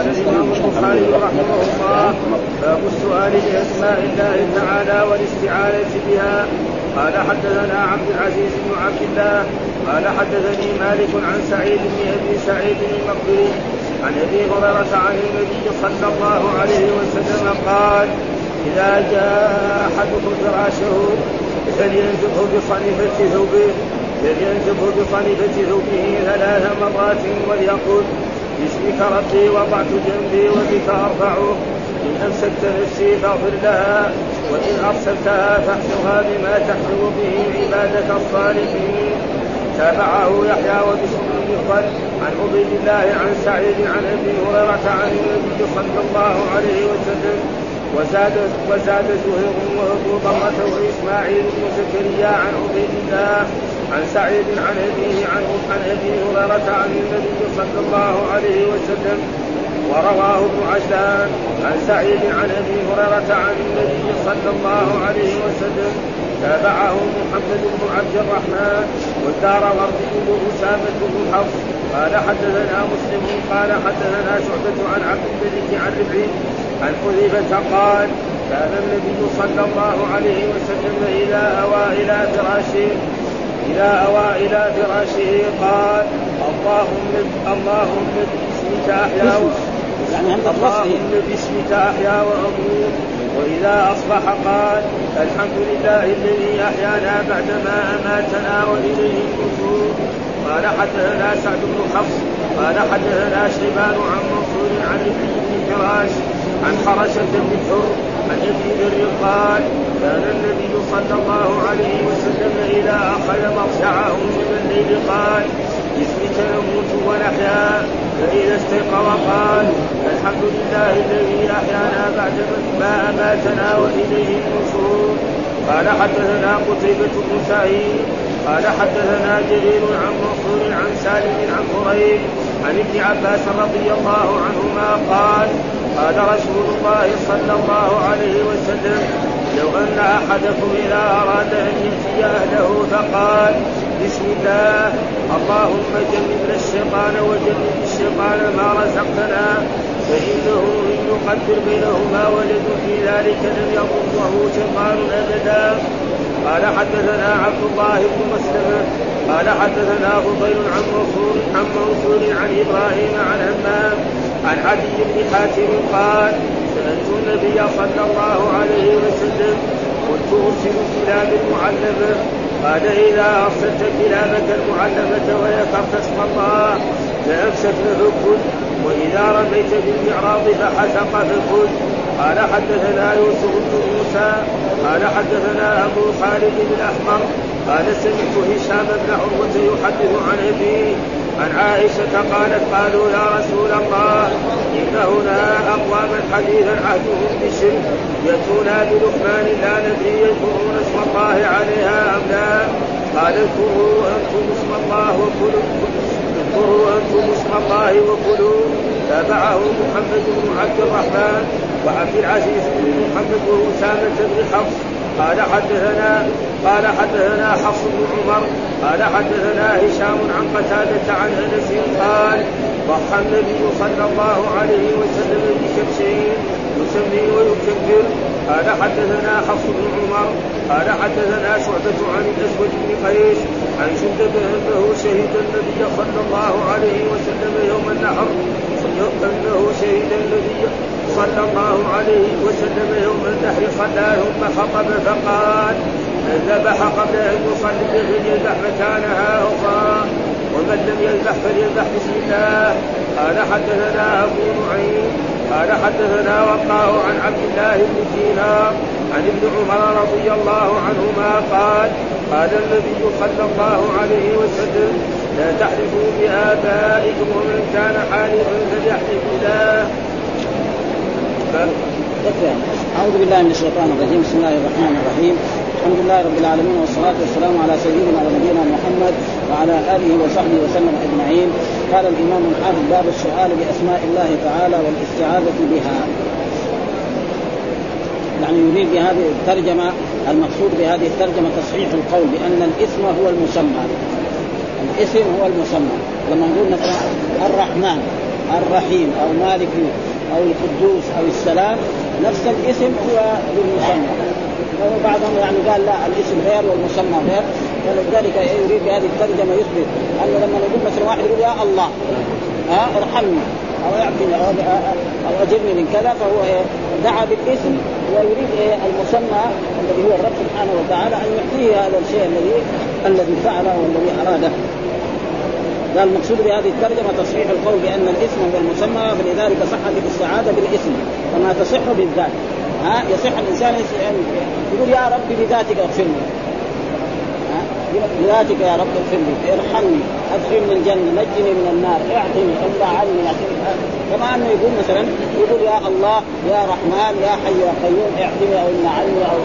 قال الامام البخاري رحمه الله باب السؤال بأسماء الله تعالى والاستعانة بها. قال حدثنا عبد العزيز بن عبد الله قال حدثني مالك عن سعيد بن أبي سعيد المقبري عن أبي هريرة عن النبي صلى الله عليه وسلم قال إذا جاء أحدكم فراشه فلينزله بصنيفه ثوبه فلينزله بصنيفه ثوبه ثلاث مرات وليقل باسمك ربي وضعت جنبي وبك ارفعه إن أمسكت نفسي فاغفر لها وإن أرسلتها فاحفظها بما تحفظ به عبادك الصالحين. تابعه يحيى وبشر بن عن عبيد الله عن سعيد عن أبي هريرة عن النبي صلى الله عليه وسلم. وزاد وزاد زهير وابو ضمرة واسماعيل بن زكريا عن عبيد الله عن سعيد عن أبيه عن عن أبي هريرة عن النبي صلى الله عليه وسلم ورواه ابن عجلان عن سعيد عن أبي هريرة عن النبي صلى الله عليه وسلم. تابعه محمد بن عبد الرحمن والدار وردي بن أسامة بن حفص. قال حدثنا مسلم قال حدثنا شعبة عن عبد الملك عن ربعي عن حذيفة قال كان النبي صلى الله عليه وسلم إذا أوى إلى فراشه إذا أوى إلى فراشه قال اللهم اللهم باسمك أحيا يعني اللهم باسمك أحيا وأموت. وإذا أصبح قال الحمد لله الذي أحيانا بعدما أماتنا وإليه النشور. قال حدثنا سعد بن حفص قال حدثنا شيبان عن منصور عن ابن فراش عن حرشة بن حر عن ابي ذر قال كان النبي صلى الله عليه وسلم إذا أخذ مرجعه من الليل قال نموت ونحيا فإذا استيقظ قال الحمد لله الذي أحيانا بعد ما أماتنا وإليه النشور. قال حدثنا قتيبة بن سعيد. قال حدثنا جرير عن منصور عن سالم عن قريب عن ابن عباس رضي الله عنهما قال قال رسول الله صلى الله عليه وسلم لو أن أحدكم إذا أراد أن ياتي أهله فقال بسم الله اللهم جنبنا الشيطان وجنب الشيطان ما رزقتنا فإنه إن يقدر بينهما ولد في ذلك لم يضره شيطان أبدا. قال حدثنا عبد الله بن مسلمه قال حدثنا فضيل عن منصور عن منصور عن إبراهيم عن همام عن علي بن حاتم قال سألت النبي صلى الله عليه وسلم قلت أرسل كلاب المعلمة قال إذا أرسلت كلابك المعلمة وذكرت اسم الله فأمسكن فكل وإذا رميت بالمعراض فحسق فكل قال حدثنا يوسف بن موسى قال حدثنا أبو خالد الأحمر قال سمعت هشام بن عروة يحدث عن أبيه عن عائشة قالت قالوا يا رسول الله إن هنا أقواما حديثا عهدهم بالشرك يأتونا بلقمان لا ندري يذكرون اسم الله عليها أم لا. قال اذكروا أنتم اسم الله وكلوا اذكروا أنتم اسم الله وكلوا. تابعه محمد بن عبد الرحمن وعبد العزيز بن محمد وأسامة بن حفص. قال حدثنا قال حدثنا حفص بن عمر قال حدثنا هشام عن قتادة عن أنس قال ضحى النبي صلى الله عليه وسلم بكبشين يسمي ويكبر. قال حدثنا حفص بن عمر. قال حدثنا شعبة عن الأسود بن قيس عن جندب أنه شهد النبي صلى الله عليه وسلم يوم النحر. أنه شهد النبي صلى الله عليه وسلم يوم النحر. صلى ثم خطب فقال ذبح قبل أن يصلي فليذبح مكانها أخرى ومن لم يذبح فليذبح بسم الله. قال حدثنا أبو نعيم. قال حدثنا وقاه عن عبد الله بن دينار عن ابن عمر رضي الله عنهما قال قال النبي صلى الله عليه وسلم لا تحلفوا بآبائكم ومن كان حالفا فليحلف بالله. أعوذ بالله من الشيطان الرجيم. بسم الله الرحمن الرحيم. الحمد لله رب العالمين والصلاة والسلام على سيدنا ونبينا محمد وعلى آله وصحبه وسلم أجمعين. قال الإمام الحافظ باب السؤال بأسماء الله تعالى والاستعاذة بها. يعني يريد بهذه الترجمة المقصود بهذه الترجمة تصحيح القول بأن الاسم هو المسمى. الاسم هو المسمى. لما نقول مثلا الرحمن الرحيم أو مالك أو القدوس أو السلام نفس الاسم هو للمسمى بعضهم يعني قال لا الاسم غير والمسمى غير. ولذلك يريد بهذه الترجمة يثبت أنه لما نقول مثلا واحد يقول يا الله ها ارحمني أو اعطني أو اجرني من كذا فهو إيه دعا بالاسم. ويريد إيه المسمى الذي هو الرب سبحانه وتعالى أن يعطيه هذا الشيء الذي الذي فعله والذي أراده. قال المقصود بهذه الترجمة تصحيح القول بأن الاسم هو المسمى فلذلك صحت السعاده بالاسم كما تصح بالذات. ها؟ يصح الإنسان يقول يا رب بذاتك اغفر لي بذاتك يا رب اغفر لي ارحمني ادخلني الجنة نجني من النار اعطني ارضى عني كما أنه يقول مثلا يقول يا الله يا رحمن يا حي يا قيوم اعطني أو امنع عني أو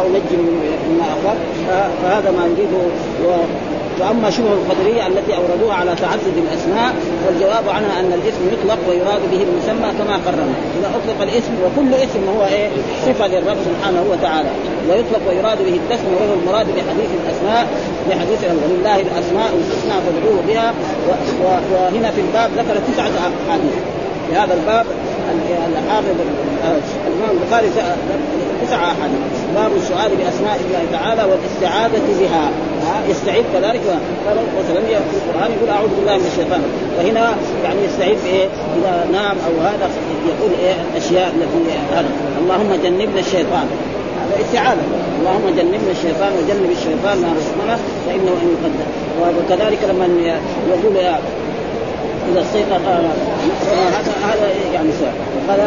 أو نجني مما اخاف فهذا ما نريده وأما شبه القدرية التي أوردوها على تعدد الأسماء والجواب عنها أن الاسم يطلق ويراد به المسمى كما قررنا. إذا أطلق الاسم وكل اسم هو إيه؟ صفة للرب سبحانه وتعالى. ويطلق ويراد به التسميه وهو المراد بحديث الأسماء بحديث ولله الأسماء الحسنى فادعوه بها. وهنا في الباب ذكر تسعة أحاديث. في هذا الباب الحافظ الإمام البخاري تسع أحاديث. باب السؤال بأسماء الله تعالى والاستعاذة بها. يستعيذ كذلك. مثلا في القرآن يقول أعوذ بالله من الشيطان. فهنا يعني يستعيذ بإيه؟ اذا نام أو هذا يقول إيه؟ الأشياء التي هذا. اللهم جنبنا الشيطان. هذا استعاذه اللهم جنبنا الشيطان وجنب الشيطان ما رزقنا فإنه أن يقدر. وكذلك لما يقول إذا استيقظ هذا هذا يعني سؤال. وقال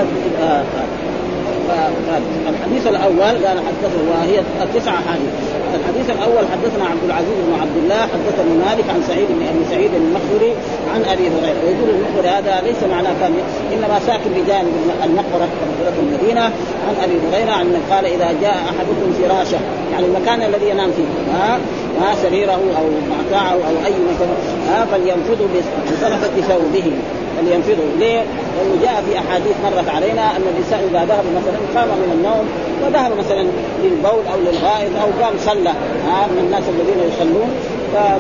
الحديث الأول قال حدثه وهي التسع احاديث الحديث الأول حدثنا عبد العزيز بن عبد الله حدثني مالك عن سعيد بن ابي سعيد المخبري عن أبي هريرة. ويقول المخبري هذا ليس معناه كان إنما ساكن بجانب المقبرة مقبرة المدينة. عن أبي هريرة عن قال إذا جاء أحدكم فراشه يعني المكان الذي ينام فيه ها؟ ها سريره أو متاعه أو اي مكان ها فلينفضه بصرفة ثوبه فلينفضه ليه؟ لأنه جاء في أحاديث مرت علينا أن الانسان إذا ذهب مثلا قام من النوم وذهب مثلا للبول أو للغائط أو قام صلى ها من الناس الذين يصلون.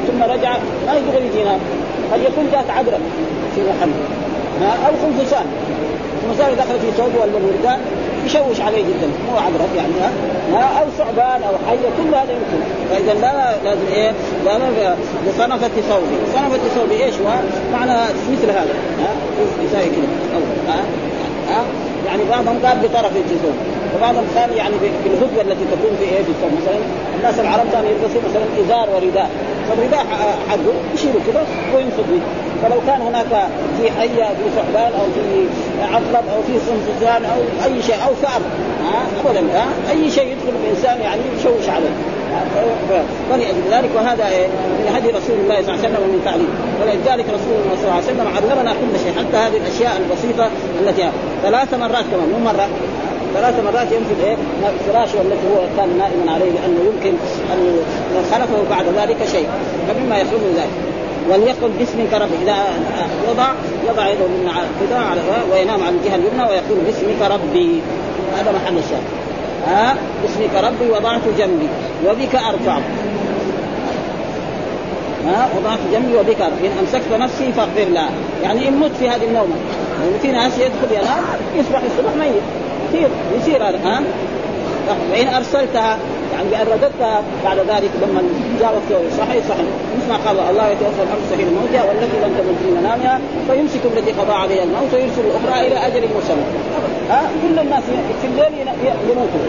ثم رجع ما يقدر يجي ينام قد يكون جاءت عقرب في محل أو خنفسان خنفسان دخل في ثوبه ولا يشوش عليه جدا. مو عقرب يعني ها؟ أو ثعبان أو حيه كل هذا يمكن. فإذا لا لازم إيه؟ لا بصنفة ثوبه، صنفة ثوبه إيش هو؟ معنى مثل هذا. ها؟ يساوي كذا. ها؟ ها؟ يعني بعضهم قال بطرف الجسوم. وبعضهم قال يعني بالهدوء التي تكون في إيه؟ في الثوب مثلا الناس العرب كانوا يلبسوا مثلا إزار ورداء. فالرداء حقه؟ يشيلوا كذا وينفض فلو كان هناك في حية في ثعبان أو في عقرب أو في صنفزان أو أي شيء أو ثعب. ابدا أي شيء يدخل الانسان يعني يشوش عليه. ذلك وهذا إيه؟ من هدي رسول الله صلى الله عليه وسلم ومن تعليم. ولذلك رسول الله صلى الله عليه وسلم علمنا كل شيء حتى هذه الأشياء البسيطة التي ثلاث مرات كمان مو مرة. ثلاث مرات ينفذ إيه؟ فراشه التي هو كان نائما عليه لأنه يمكن أن خلفه بعد ذلك شيء. فمما يخرج من ذلك. وليقل باسمك ربي إذا وضع يضع يده كذا على وينام على الجهة اليمنى ويقول باسمك ربي. هذا محل الشاهد. ها؟ باسمك ربي وضعت جنبي وبك أرفع. ها؟ وضعت جنبي وبك إن أمسكت نفسي فاغفر لها يعني إن مت في هذه النومة. يعني في ناس يدخل ينام يصبح الصبح ميت. كثير يصير هذا. ها؟ فإن أرسلتها يعني بأن رددتها بعد ذلك لما جاء وقت صحيح صحيح. مثل ما قال الله يتوفى الانفس حين موتها والتي لم تمت في منامها فيمسك التي قضى عليها الموت ويرسل الأخرى إلى أجل مسمى. ها؟ كل الناس في الليل يموتوا.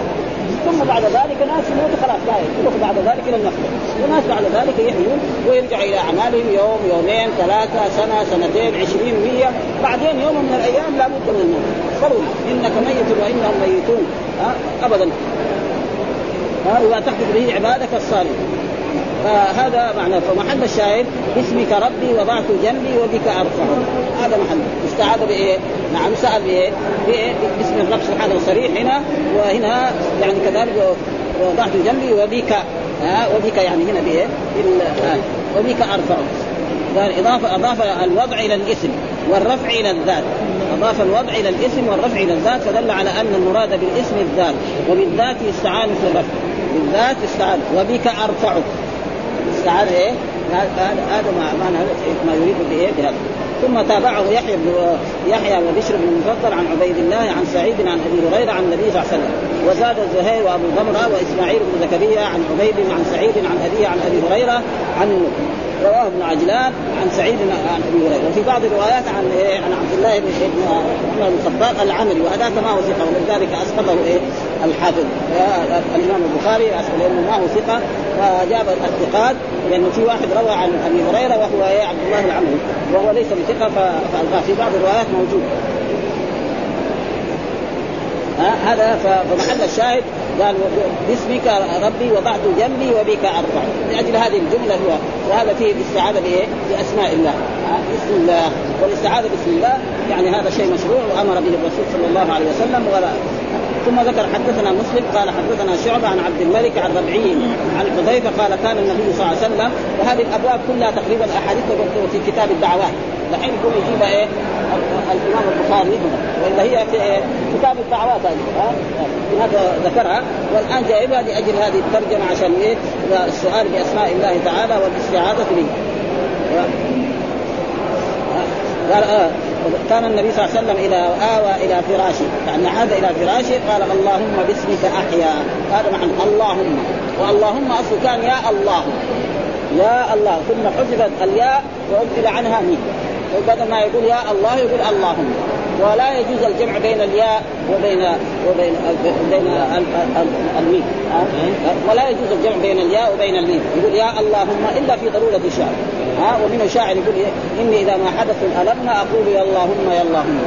ثم بعد ذلك ناس يموتوا خلاص لا يروح بعد ذلك إلى النقطه وناس بعد ذلك يحيون ويرجع إلى أعمالهم يوم يومين ثلاثة سنة سنتين عشرين مية بعدين يوم من الأيام لابد من الموت. ضروري إنك ميت وإنهم ميتون. ها؟ ابدا. ها ولا تحدث به عبادك الصالح فهذا معنى فمحل الشاهد باسمك ربي وضعت جنبي وبك ارفع هذا محل استعاذ بإيه؟ نعم سأل بإيه؟ بإيه؟ باسم الرب سبحانه صريح هنا وهنا يعني كذلك وضعت جنبي وبك ها وبك يعني هنا بإيه؟ وبك أرفع قال اضافه أضاف الوضع إلى الاسم والرفع إلى الذات أضاف الوضع إلى الاسم والرفع إلى الذات فدل على أن المراد بالاسم الذات وبالذات يستعان في الرفع بالذات استعان وبك أرفعك. استعان إيه؟ هذا ما ما يريد بايه؟ بهذا. ثم تابعه يحيى بن يحيى وبشر بن المفضل عن عبيد الله عن سعيد عن أبي هريرة عن النبي صلى الله عليه وسلم. وزاد الزهير وأبو ضمره وإسماعيل بن زكريا عن عبيد عن سعيد عن أبيه عن أبي هريرة عن رواه ابن عجلان عن سعيد عن أبي هريرة. وفي بعض الروايات عن إيه؟ عن عبد الله بن عمر بن الخطاب العمري وهذاك ما هو ثقه ولذلك أسقطه إيه؟ الحافظ الإمام البخاري لأنه ما هو ثقة فجاب الثقات لأنه في واحد روى عن أبي هريرة وهو عبد الله العمري وهو ليس بثقة ففي بعض الروايات موجود. هذا فمحل الشاهد قال باسمك ربي وضعت جنبي وبك أرفع. لأجل هذه الجملة هو وهذا فيه الاستعاذه بإيه؟ بأسماء الله. بسم الله. والاستعاذة بسم الله يعني هذا شيء مشروع وأمر به الرسول صلى الله عليه وسلم ولا. ثم ذكر حدثنا مسلم قال حدثنا شعبة عن عبد الملك عن ربعي عن حذيفة قال كان النبي صلى الله عليه وسلم وهذه الأبواب كلها تقريبا أحاديث في كتاب الدعوات. دحين يقول يجيب إيه؟ الإمام البخاري ولا هي في إيه؟ كتاب الدعوات هذه. هذا ذكرها. والآن جايبها لأجل هذه الترجمة عشان إيه؟ السؤال بأسماء الله تعالى والاستعاذة به. قال آه كان النبي صلى الله عليه وسلم إذا آوى إلى فراشه يعني عاد إلى فراشه قال اللهم باسمك أحيا. هذا معنى اللهم. واللهم اصله كان يا الله. يا الله. ثم حذفت الياء وأبدل عنها ميم. بدل ما يقول يا الله يقول اللهم. ولا يجوز الجمع بين الياء وبين وبين بين الميم. ولا يجوز الجمع بين الياء وبين الميم. يقول يا اللهم إلا في ضرورة الشعر ها ومن الشاعر يقول إني إذا ما حدث المنا أقول يا اللهم يا اللهم.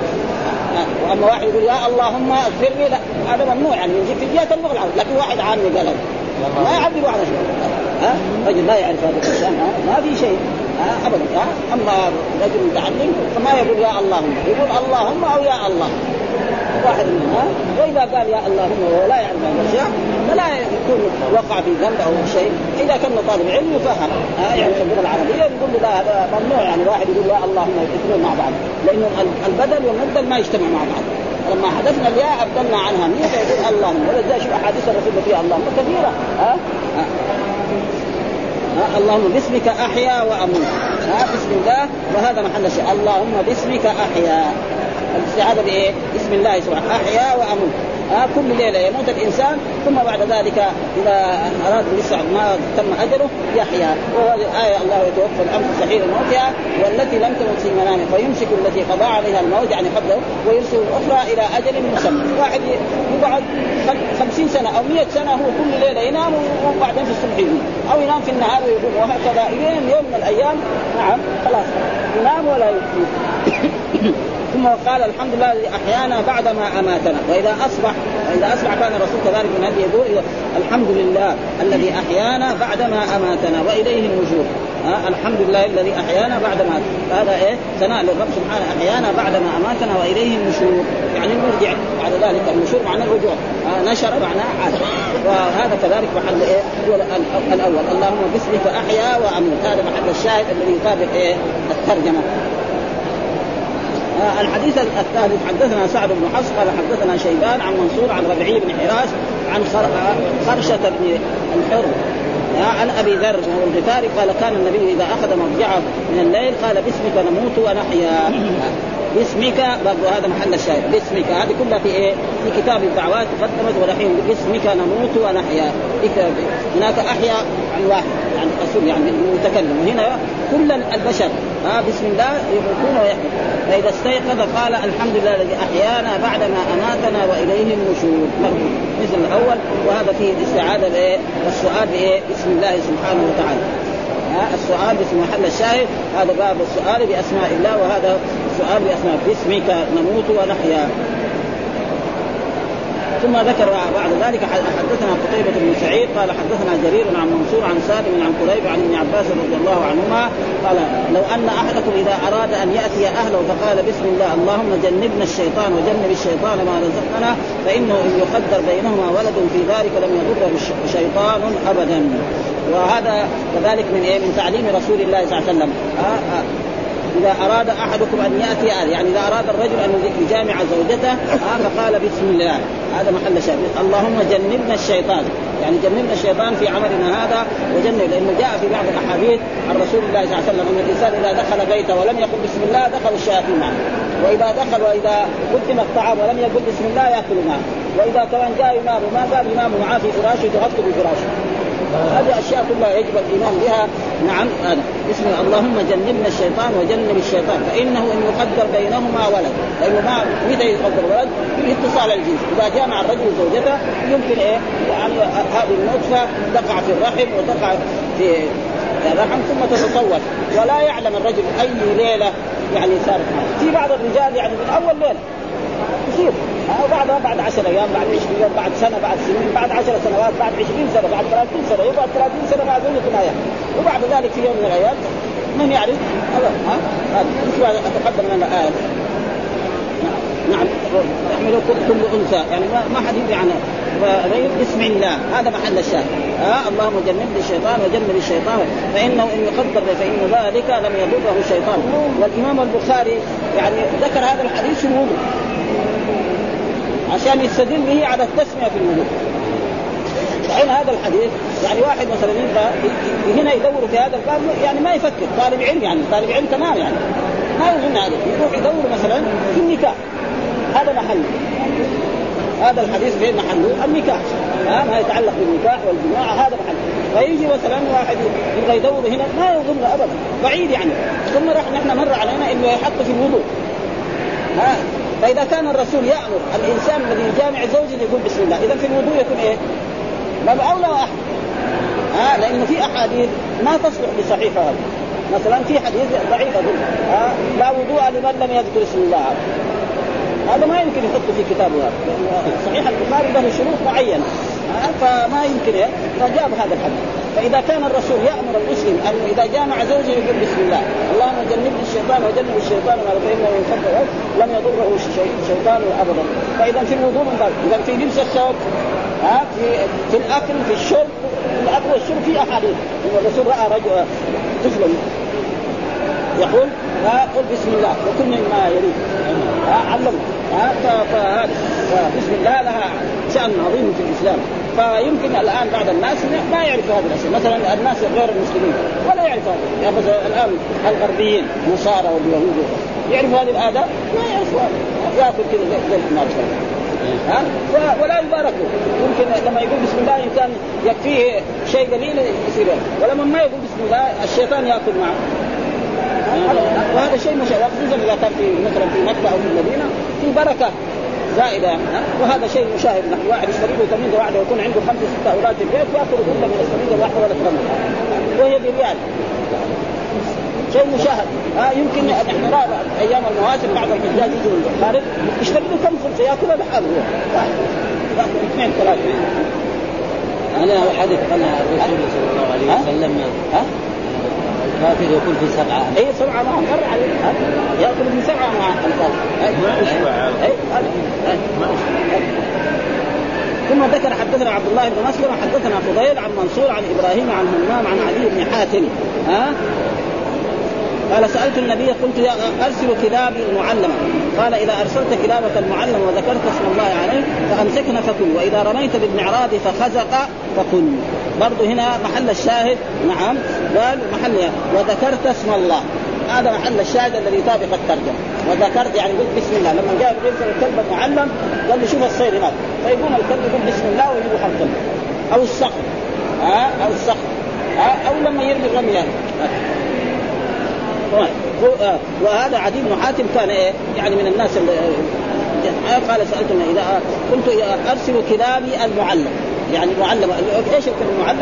وأما واحد يقول يا اللهم اغفر لي. لا هذا ممنوع يعني في جهة اللغة العربيه لكن واحد عامي قال ما على شيء. ها رجل لا يعرف هذا الشيء ما في شيء ابدا أما رجل متعلم فما يقول يا اللهم. يقول اللهم أو يا الله واحد منهم ها وإذا قال يا اللهم وهو لا يعرف هذا الاشياء فلا يكون وقع في ذنب أو شيء. إذا كان طالب علم يفهم ها يعني في اللغة العربية يقول له لا هذا ممنوع. يعني واحد يقول يا اللهم يدخلون مع بعض. لأنه البدل والمبدل ما يجتمع مع بعض. لما حدثنا الياء أبدلنا عنها مية فيقول اللهم. ولذلك شوف أحاديث الرسول فيها اللهم. كثيرة. ها, ها. ها اللهم باسمك أحيا وأموت. ها بسم الله. وهذا محل الشيء اللهم باسمك أحيا. الاستعاذه بايه؟ بسم الله سبحانه أحيا وأموت. ها كل ليلة يموت الإنسان ثم بعد ذلك إذا أراد لسه ما تم أجله يحيا. وهذه الايه الله يتوفى الانفس حين موتها والتي لم تمت في منامه فيمسك التي قضى عليها الموت يعني قبله ويرسل الاخرى إلى أجل مسمى. واحد يقعد خمسين سنة أو مئة سنة هو كل ليلة ينام وبعدين في الصبح يقوم. أو ينام في النهار ويقوم. وهكذا يوم من الأيام نعم خلاص. ينام ولا يقوم ثم قال الحمد لله الذي أحيانا بعدما أماتنا. وإذا اصبح واذا أصبح كان الرسول كذلك من هذه يقول الحمد لله الذي أحيانا بعدما أماتنا وإليه النشور ها الحمد لله الذي أحيانا بعدما هذا إيه؟ ثناء للرب سبحانه أحيانا بعدما أماتنا وإليه النشور يعني نرجع بعد ذلك. النشور معنى الرجوع. نشر معناه عاد. وهذا كذلك محل إيه؟ هو الأول. اللهم باسمك أحيا واموت هذا محل الشاهد الذي يطابق إيه؟ الترجمة. الحديث الثالث حدثنا سعد بن حفص قال حدثنا شيبان عن منصور عن ربعي بن حراس عن خرشة بن الحر عن أبي ذر وهو الغفاري قال كان النبي إذا أخذ مضجعه من الليل قال باسمك نموت ونحيا. باسمك برضو هذا محل الشاهد. باسمك. هذه كلها في إيه؟ في كتاب الدعوات قدمت ولحين باسمك نموت ونحيا. هناك أحيا عن واحد يعني رسول يعني المتكلم وهنا كل البشر ها بسم الله يموتون ويحيون فإذا استيقظ قال الحمد لله الذي أحيانا بعدما أماتنا وإليه النشور. مثل الأول وهذا فيه الاستعاذة بإيه؟ والسؤال بإيه؟ بسم الله سبحانه وتعالى. السؤال باسم محل الشاهد. هذا باب السؤال بأسماء الله وهذا السؤال بأسماء باسمك نموت ونحيا. ثم ذكر بعد ذلك حدثنا قتيبة بن سعيد قال حدثنا جرير عن منصور عن سالم عن قريب عن ابن عباس رضي الله عنهما قال لو أن أحدكم إذا أراد أن يأتي أهله فقال بسم الله اللهم جنبنا الشيطان وجنب الشيطان ما رزقنا فإنه إن يقدر بينهما ولد في ذلك لم يضره شيطان ابدا. وهذا كذلك من إيه؟ من تعليم رسول الله صلى الله عليه وسلم. آه آه. إذا أراد أحدكم أن يأتي يعني إذا أراد الرجل أن يجامع زوجته فقال بسم الله. هذا محل شاهد. اللهم جنبنا الشيطان. يعني جنبنا الشيطان في عملنا هذا وجنب لأنه جاء في بعض الأحاديث عن رسول الله صلى الله عليه وسلم أن الإنسان إذا دخل بيته ولم يقل بسم الله دخل الشياطين. معه وإذا دخل وإذا قدم الطعام ولم يقل بسم الله يأكل معه وإذا كمان جاء امام وما قال امام معاه في فراشه تغطي بفراشه. هذه أشياء كلها يجب الإيمان بها. نعم بسم الله. اللهم جنبنا الشيطان وجنب الشيطان. فإنه إن يقدر بينهما ولد. لأنه ما متى يقدر ولد؟ في اتصال الجنس. إذا جامع الرجل زوجته يمكن إيه؟ هذه النطفة تقع في الرحم وتقع في الرحم ثم تتطور. ولا يعلم الرجل أي ليلة يعني صارت في بعض الرجال يعني من أول ليلة. يصير وبعدها بعد 10 أيام بعد 20 يوم بعد سنة بعد سنين بعد 10 سنوات بعد 20 سنة بعد 30 سنة يقعد 30 سنة مع زوجته ما وبعد ذلك في يوم من الأيام من يعرف؟ ها؟ هذا. تقدم لنا إيه نعم. يحمل كل انثى يعني ما حد يعني بسم الله. هذا محل الشاهد. ها؟ اللهم جنبني الشيطان وجنب الشيطان. فإنه إن يقدر فإن ذلك لم يضره الشيطان. والإمام البخاري يعني ذكر هذا الحديث في عشان يستدل به على التسمية في الوضوء فإن هذا الحديث يعني واحد مثلا يبغى هنا يدور في هذا الباب يعني ما يفكر. طالب علم يعني طالب علم تمام يعني. ما يظن هذا. يروح يدور مثلا في النكاح. هذا محل. هذا الحديث فين محله؟ النكاح. ها؟ ما يتعلق بالنكاح والجماعه هذا محله فيجي مثلا واحد يبغى يدور هنا ما يظن ابدا. بعيد يعني. ثم راح نحن مر علينا إنه يحط في الوضوء. ها؟ فإذا كان الرسول يأمر الإنسان الذي يجامع زوجه يقول بسم الله إذا في الوضوء يكون إيه؟ باب أولى واحد ها لأنه في أحاديث ما تصلح لصحيحه هذا. مثلا في حديث ضعيف أقول ها لا وضوء لمن لم يذكر اسم الله. هذا ما يمكن يحط في كتابه هذا. صحيح البخاري له شروط معينة. فما يمكن إيه؟ فجاب هذا الحديث. فإذا كان الرسول يأمر المسلم أن إذا جامع زوجه يقول بسم الله اللهم جنبني الشيطان وجنب الشيطان ما فانه ينفضل لم يضره الشيطان ابدا. فإذا في الوضوء من باب إذا في لبس الثوب ها في في الأكل في الشرب الأكل والشرب في أحاديث. الرسول رأى رجل طفلا يقول قل بسم الله وكل مما يليك علمه. فهذا. بسم الله لها شأن عظيم في الإسلام. فيمكن الآن بعض الناس ما يعرفوا هذه الأشياء، مثلا الناس غير المسلمين ولا يعرفوا هذا، يعني مثلا الآن الغربيين النصارى واليهود يعرفوا هذه الاداب؟ ما يعرفوا. يأكل كذا زي الحمار ها؟ ولا يبارك له يمكن لما يقول بسم الله ان كان يكفيه شيء قليل يصير ولما ما يقول بسم الله الشيطان يأكل معه. وهذا شيء مشاهد خصوصا إذا كان في مثلا في مكة أو في المدينة في بركة. زائدة وهذا شيء مشاهد نحن. واحد يشتري له ثمين واحدة ويكون عنده خمسة ستة أولاد في البيت ياكل كله من الثمين الواحده ولا تغمر وهي بريال. شيء مشاهد. ها؟ يمكن نحن نرى أيام المواسم بعض الحجاج يجوا من الخارج. يشتري له كم خمسة؟ ياكلها لحاله. هو واحد ياكل اثنين ثلاثة. أنا حدث ان الرسول صلى الله عليه وسلم. ها؟ الكافر يكون في سبعة. اي سبعة معهم مر عليه يأكل في سبعة مع ما أشبع. اي ما ثم ذكر حدثنا عبد الله بن مسلم حدثنا فضيل عن منصور عن إبراهيم عن همام عن علي بن حاتم. ها؟ قال سألت النبي قلت يا أرسل كلابي المعلمه قال إذا أرسلت كلابك المعلم وذكرت اسم الله عليه فأمسكن فكن وإذا رميت بالمعراض فخزق فكن برضه هنا محل الشاهد. نعم. قال محل وذكرت اسم الله. هذا محل الشاهد الذي يطابق الترجمة. وذكرت يعني قلت بسم الله. لما جاء يرسل الكلب المعلم قال له شوف الصيد هناك. فيقوم الكلب يقول بسم الله ويجيب حرف أو الصخر ها؟ أو الصخر ها؟ أو لما يرمي الرميه وهذا عدي بن حاتم كان إيه؟ يعني من الناس اللي قال سالتم اذا كنت أرسل كلابي المعلم. يعني معلم إيش الكلب المعلم؟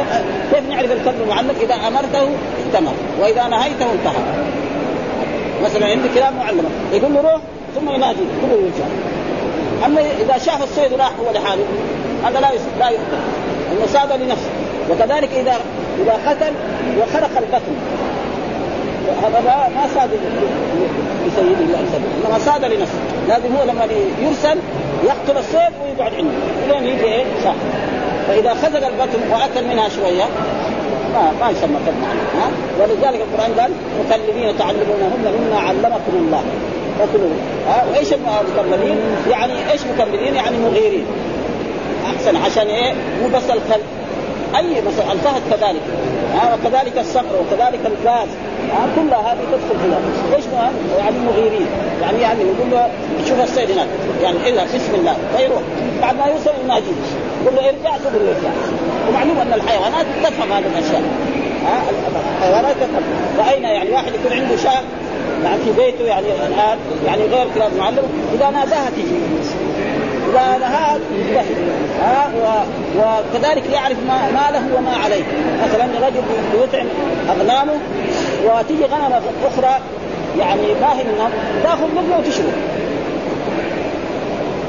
كيف نعرف الكلب المعلم؟ إذا أمرته استمر وإذا نهيته انتهى. مثلا عندي كلاب معلمه يقول له روح ثم ينادي كله يرجع. أما إذا شاف الصيد راح هو لحاله هذا لا لا يقتل انه صاد لنفسه وكذلك إذا إذا قتل وخرق البطن هذا ما صاد لسيد الله إنما صاد لنفسه لازم هو لما يرسل يقتل الصيد ويقعد عنده. لين يجي إيه؟ صح فإذا خزق البطن وأكل منها شوية ما ما يسمى معلم ها؟ ولذلك القرآن قال مكلمين تعلمونهن مما علمكم الله. فكلوا. ها؟ وإيش المكملين؟ يعني إيش مكملين؟ يعني مغيرين. أحسن عشان إيه؟ مو بس الكلب أي مثلا الفهد كذلك. وكذلك الصقر وكذلك الفاس. ها كلها هذه تدخل فيها إيش يعني مغيرين يعني يعني يقول له شوف الصيد هناك. يعني الا بسم الله. فيروح بعد ما يوصل يناديه يقول له ارجع تقول له ارجع ومعلوم أن الحيوانات تفهم هذه الأشياء. الحيوانات تفهم. فاين يعني واحد يكون عنده شاة يعني في بيته يعني الآن يعني غير كلاب معلم إذا ناداها تجي. اذا نهاك ها وكذلك يعرف ما, ما له وما عليه. مثلا رجل يطعم اغنامه وتيجي غنمة أخرى يعني ما هي منها تأخذ منه وتشرب.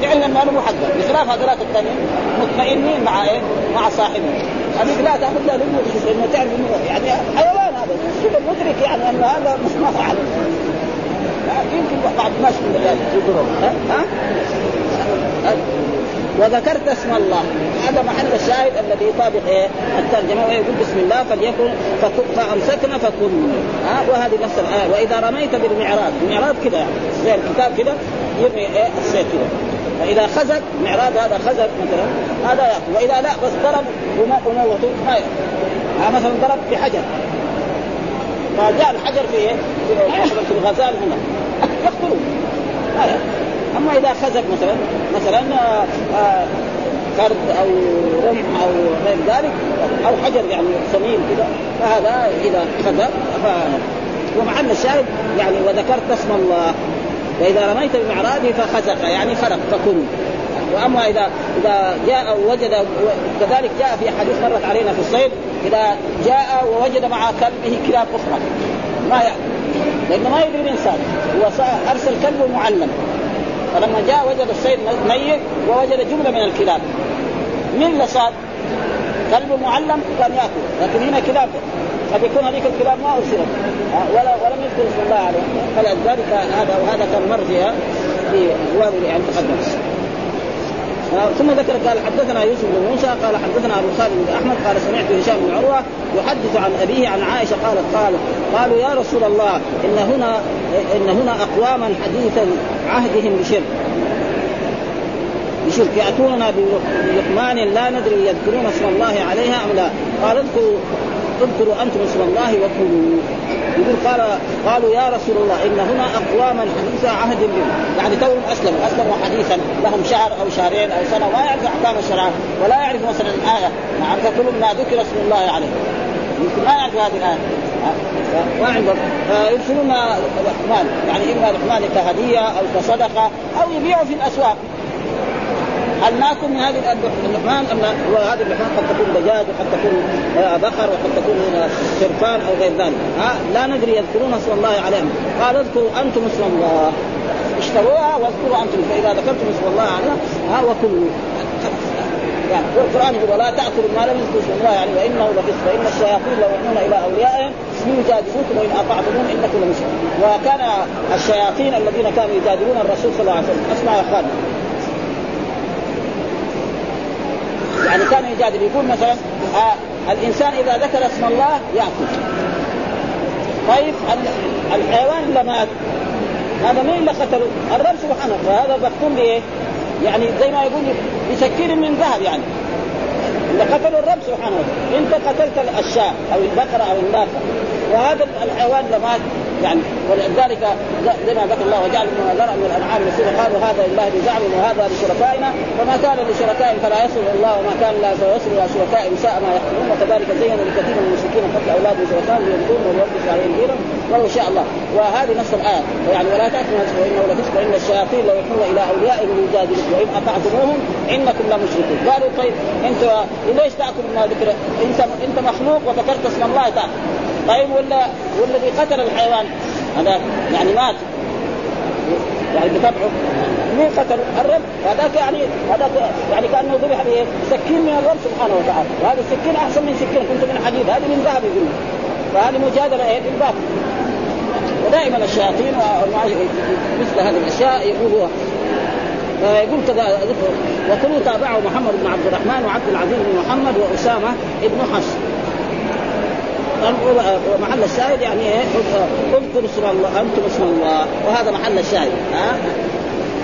فعلا ماله مو حقه بخلاف هذولاك الثانيين مطمئنين مع إيه؟ مع صاحبه. هذيك لا تأخذ له لأنه إنه تعرف انه يعني حيوان هذا شوف المدرك يعني ان هذا مش ما فعل يمكن بعض الناس يقولون ها؟ ها؟ وذكرت اسم الله. هذا محل الشاهد الذي يطابق إيه؟ الترجمة. ويقول بسم الله فليكن فامسكنا فكن. ها؟ وهذه نفس الآية. وإذا رميت بالمعراض المعراض كذا يعني. زي الكتاب كذا يرمي إيه؟ السيف كذا فإذا خزق معراض هذا خزق مثلا. هذا يأكل. وإذا لا بس ضرب وموته ما يأكل. مثلا ضرب بحجر. فجاء الحجر في إيه؟ في الغزال هنا. يقتلوه. يأكل. أما إذا خزق مثلا مثلا فرد آه، أو رمح أو غير ذلك أو حجر يعني سمين كذا فهذا إذا خزق ف... ومعنا الشاهد يعني وذكرت اسم الله وإذا رميت بمعراضه فخزق يعني خرق فكن. وأما اذا إذا جاء ووجد كذلك جاء في حديث مرت علينا في الصيد إذا جاء ووجد مع كلبه كلاب أخرى. ما يأكل لأنه ما يدري الانسان هو أرسل كلبه معلم. فلما جاء وجد الصيد ميت ووجد جملة من الكلاب. مين اللي صاد؟ كلب معلم كان يأكل. لكن هنا كلاب. قد يكون هذيك الكلاب ما أرسلت. ولا ولم يذكر اسم الله عليه فلذلك هذا وهذا كان مر فيها في يعني تقدم ثم ذكر قال حدثنا يوسف بن موسى قال حدثنا أبو خالد بن أحمد قال سمعت هشام بن عروة يحدث عن أبيه عن عائشة قالت قال قالوا يا رسول الله إن هنا إن هنا أقواما حديثا عهدهم بشرك. بشرك. يأتوننا بلقمان لا ندري يذكرون اسم الله عليها أم لا. قال اذكروا اذكروا أنتم اسم الله وكلوا. يقول قال قالوا يا رسول الله إن هنا أقواما حديث عهد بهم يعني توهم أسلموا. أسلموا حديثا. لهم شهر أو شهرين أو سنة. ما يعرف أحكام الشرع. ولا يعرف مثلا الايه مع كل ما ذكر اسم الله عليه. يمكن ما يعرف هذه الآية. ما عندهم. فيرسلون لحمان يعني إما لحمان كهدية أو كصدقة أو يبيعوا في الأسواق. هل ناكل من هذه اللحمان. ام لا؟ وهذه اللحمان قد تكون دجاج وقد تكون آه، بقر وقد تكون خرفان أو غير ذلك. ها لا ندري يذكرون اسم الله عليهم. قال اذكروا أنتم اسم الله. اشتروها واذكروا أنتم. فإذا ذكرتم اسم الله عليها ها وكلوا. يعني والقران يقول ولا تأكلوا ما لم يذكر اسم الله يعني وانه لفسق فإن الشياطين لو يؤمنون إلى أوليائهم يجادلوكم وإن اطعتمون إنكم لمشركون وكان الشياطين الذين كانوا يجادلون الرسول صلى الله عليه وسلم. اسمع يا أخوان. يعني كان يجادل يقول مثلا آه الإنسان إذا ذكر اسم الله يأكل. طيب الحيوان مات هذا مين اللي قتله؟ الرب سبحانه فهذا مقتول بايه؟ يعني زي ما يقول بسكين من ذهب يعني. اللي قتله الرب سبحانه وتعالى. أنت قتلت الشاة أو البقرة أو الناقة. وهذا الحيوان مات يعني ولذلك زي ما ذكر الله وجعل من ذرع من الانعام نسيبا قالوا هذا لله بزعم وهذا لشركائنا فما كان لشركائهم فلا يصل الله وما كان لا فيصل إلى شركائهم ساء ما يحكمون وكذلك زين لكثير من المشركين قتل أولادهم شركائهم ليذكرون ويوقف عليهم دينا ولو شاء الله. وهذه نفس الآية. يعني ولا تأكلوا وانه لفسق وإن الشياطين لو يحون إلى اوليائهم ليجادلوكم وإن أطعتموهم إنكم لمشركون. قالوا طيب انت ليش تاكل ما ذكر؟ انت أنت مخلوق وذكرت اسم الله تأكل. طيب ولا والذي قتل الحيوان؟ هذا يعني مات. يعني بطبعه. مين قتل؟ الرب. هذاك يعني هذاك يعني كأنه ذبح بايه؟ سكين من الرب سبحانه وتعالى. وهذا السكين أحسن من سكين. كنت من حديد. هذه من ذهب يقول. فهذه مجادلة إيه؟ بالباطل. ودائما الشياطين مثل هذه الأشياء يقولوا يقول كذا وكل تابعه محمد بن عبد الرحمن وعبد العزيز بن محمد وأسامة بن حفص. محل الشاهد يعني إيه؟ اذكر اسم الله أنتم اسم الله وهذا محل الشاهد ها؟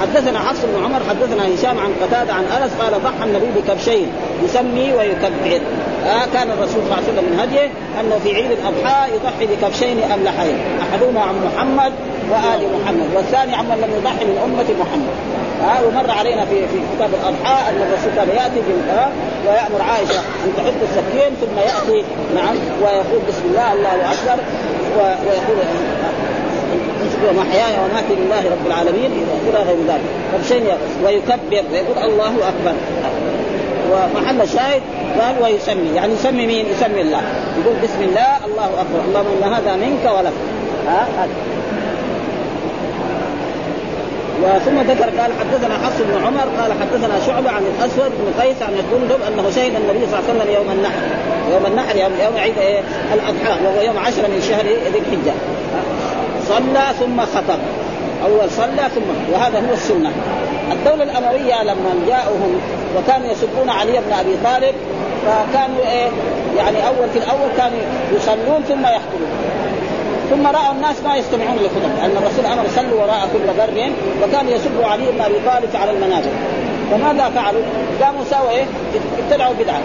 حدثنا حفص بن عمر حدثنا هشام عن قتادة عن أنس قال ضحى النبي بكبشين يسمي ويكبر آه كان الرسول صلى الله عليه وسلم من هديه أنه في عيد الأضحى يضحي بكبشين املحين أحدهما عن محمد وآل محمد والثاني عمن لم يضحي من أمة محمد. آه ومر علينا في في كتاب الأضحى أن الرسول كان يأتي ويأمر عائشة أن تحط السكين ثم يأتي نعم ويقول بسم الله الله أكبر ويقول ومحياي وماتي لله رب العالمين إلى غير ذلك. فبشيء ويكبر ويقول الله أكبر. ومحل الشاهد قال ويسمي. يعني يسمي مين؟ يسمي الله. يقول بسم الله الله أكبر. اللهم إن هذا منك ولك. ها؟ وثم ذكر قال حدثنا حفص بن عمر قال حدثنا شعبة عن الأسود بن قيس عن الجندب أنه شهد النبي صلى الله عليه وسلم يوم النحر. يوم النحر يوم, يوم عيد إيه؟ الأضحى وهو يوم عشرة من شهر ذي الحجة. صلى ثم خطب. أول صلى ثم وهذا هو السنة. الدولة الأموية لما جاءهم وكانوا يسبون علي بن أبي طالب فكانوا إيه؟ يعني أول في الأول كانوا يصلون ثم يخطبون ثم راوا الناس ما يستمعون للخطب لأن الرسول أمر صلوا وراء كل بر وكانوا يسبوا علي بن أبي طالب على المنابر فماذا فعلوا؟ قاموا سووا إيه؟ ابتدعوا بدعة.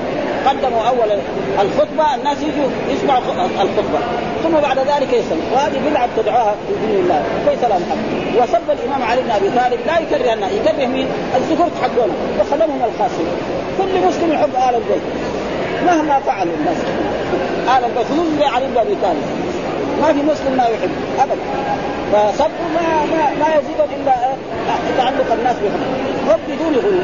قدموا أول الخطبة الناس يجوا يسمعوا الخطبة. ثم بعد ذلك يسلم وهذه بدعة تدعوها في دين الله. كيف لا محمد وسب الإمام علي بن أبي طالب. لا يكره الناس يكره مين؟ الزكور حقونه وخلهم الخاصين. كل مسلم يحب آل البيت. مهما فعلوا الناس. آل البيت. خصوصا علي بن أبي طالب. ما في مسلم ما يحب ابدا. فصبوا ما ما ما يزيد إلا تعلق الناس بهم. رب بدون غلو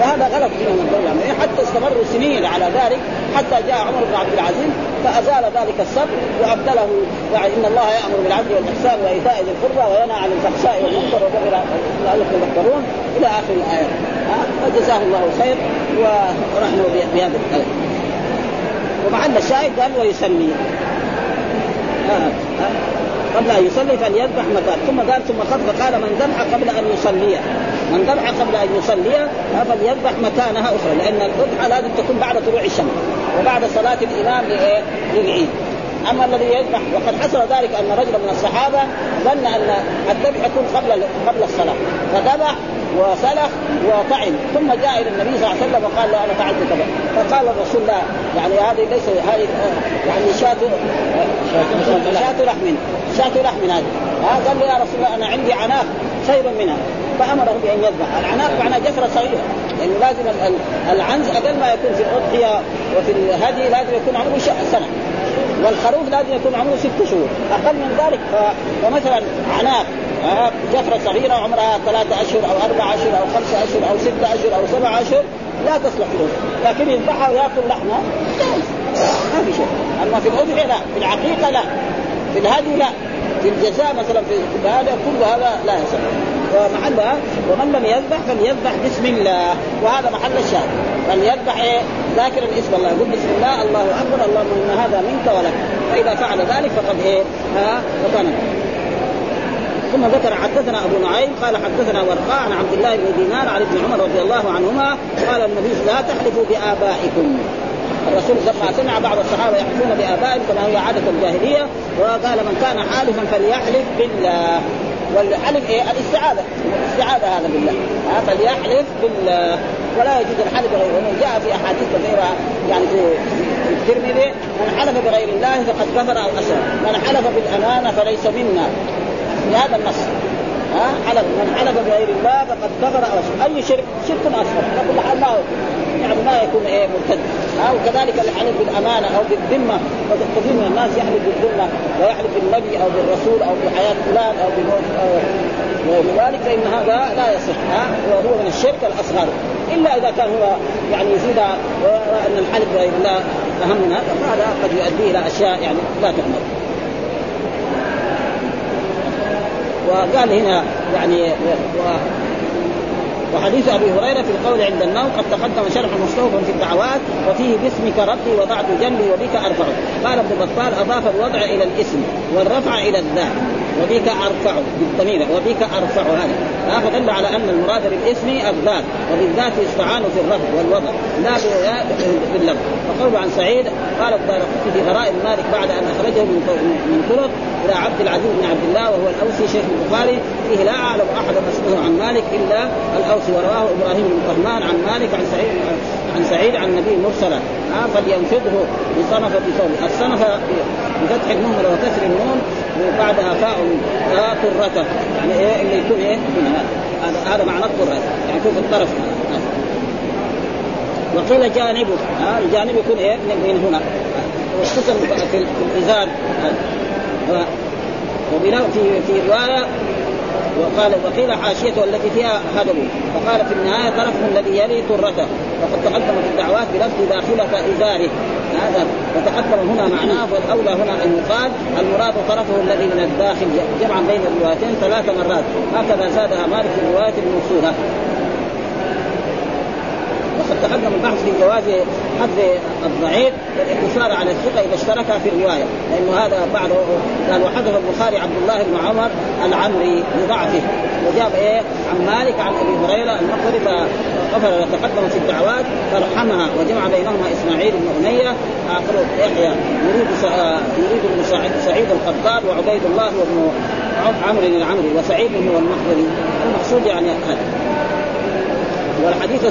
وهذا غلط الدولة يعني حتى استمروا سنين على ذلك حتى جاء عمر بن عبد العزيز فأزال ذلك السب وأبدله. يعني إن الله يأمر بالعدل والإحسان وإيتاء ذي القربى وينهى عن الفحشاء والمنكر وبغير لعلكم تذكرون إلى آخر الآية. فجزاه الله خير ونحن بهذا الآية ومعنا الشاهد قال ويسمي. آه. آه. قبل أن يصلي فليذبح مكان ثم قال ثم خطب قال من ذبح قبل أن يصلي. من ذبح قبل أن يصلي فليذبح مكانها أخرى لأن الذبحة لازم تكون بعد طلوع الشمس وبعد صلاة الإمام للعيد أما الذي يذبح وقد حصل ذلك أن رجلا من الصحابة ظن أن الذبح يكون قبل قبل الصلاة. فذبح وسلخ وطعم ثم جاء إلى النبي صلى الله عليه وسلم وقال له أنا فعلت كذا. فقال الرسول لا يعني هذه ليس هذه يعني شاة شاة لحم شاة لحم هذه. ها قال له يا رسول الله أنا عندي عناق خير منها. فأمره بأن يذبح. العناق معناه جفرة صغيرة. يعني لازم العنز أقل ما يكون في الأضحية وفي الهدي لازم يكون عمره سنة. والخروف لازم يكون عمره ست شهور. أقل من ذلك فمثلا عناق جفرة صغيرة عمرها ثلاثة أشهر أو أربع أشهر أو خمسة أشهر أو ستة أشهر أو سبع أشهر لا تصلح له. لكن يذبحها ويأكل لحمها ما في شيء. أما في الاضحيه لا في العقيقة لا. في الهدي لا. في الجزاء مثلا في هذا كل هذا لا يصح. ومحلها ومن لم يذبح فليذبح بسم الله. وهذا محل الشاهد. فليذبح إيه؟ ذاكرا اسم الله. يقول بسم الله الله أكبر اللهم إن هذا منك ولك. فإذا فعل ذلك فقد إيه؟ ها ثم ذكر حدثنا أبو نعيم قال حدثنا ورقاء عن عبد الله بن دينار عن ابن عمر رضي الله عنهما قال النبي لا تحلفوا بآبائكم. الرسول لما سمع بعض الصحابة يحلفون بآبائهم كما هي عادة الجاهلية وقال من كان حالفا فليحلف بالله. والحلف إيه؟ الاستعاذة. الاستعاذة هذا بالله. فليحلف بالله. ولا يجوز الحلف بغيره ومن جاء في أحاديث كثيرة يعني في الترمذي من حلف بغير الله فقد كفر أو اشرك من حلف بالأمانة فليس منا. في هذا النص. ها؟ حلف من حلف بغير الله فقد كفر أو أي شرك؟ شرك أصغر. كل حال ما هو. يعني ما يكون إيه مرتد. ها؟ وكذلك الحلف بالأمانة أو بالذمة. كثير من الناس يحلف بالذمة. ويحلف بالنبي أو بالرسول أو بحياه فلان أو بموت ولذلك فان هذا لا يصح. ها؟ وهو من الشرك الأصغر. إلا إذا كان هو يعني يزيد أن الحلف بغير الله اهم من هذا فهذا قد يؤدي إلى أشياء يعني لا تحمل وقال هنا يعني و وحديث أبي هريرة في القول عند النوم قد تقدم شرح مستوفى في الدعوات وفيه باسمك ربي وضعت جنبي وبك ارفع قال ابن بطال أضاف الوضع إلى الاسم والرفع إلى الذات وبك ارفع بالضمير وبك ارفع هذا. آه فدل على أن المراد بالاسم الذات وبالذات يستعان في الرفع والوضع لا باللفظ. وقول عن سعيد قال الدار في غرائب مالك بعد أن أخرجه من من طرق إلى عبد العزيز بن عبد الله وهو الأوسي شيخ البخاري. فيه لا أعلم احدا اسمه عن مالك إلا الأوسي ورواه إبراهيم بن طهمان عن مالك عن سعيد عن سعيد عن النبي مرسلا. آه فلينفضه بصنفة بثوبه الصنفة بفتح النون وكسر النون وبعدها فاء قرته يعني إيه؟ اللي يكون إيه؟ هذا هذا معنى القرة. يعني يكون في الطرف. وقيل جانبه. آه الجانب يكون إيه؟ من هنا. وخصوصا في الإزار. وبناء في في روايه وقال وقيل حاشيته التي فيها هدم. فقال في النهاية طرفه الذي يلي طرته وقد تقدم في الدعوات بلفظ داخله إزاره. هذا وتقدم هنا معناه والأولى هنا أن يقال المراد طرفه الذي من الداخل جمعا بين الروايتين ثلاث مرات. هكذا زادها مالك في الرواية الموصولة. وقد تقدم البحث في جواز حذف الضعيف والاقتصار على الثقة إذا اشترك في الروايه لأنه هذا بعد قال وحذف البخاري عبد الله بن عمر العمري لضعفه وجاب إيه؟ عن مالك عن أبي هريرة المقبري فغفر وتقدم في الدعوات فرحمها وجمع بينهما إسماعيل بن أمية آخر يحيى يريد يريد بن سعيد القطار وعبيد الله وابن عمرو العمري وسعيد هو المقبري. المقصود يعني هذا. والحديث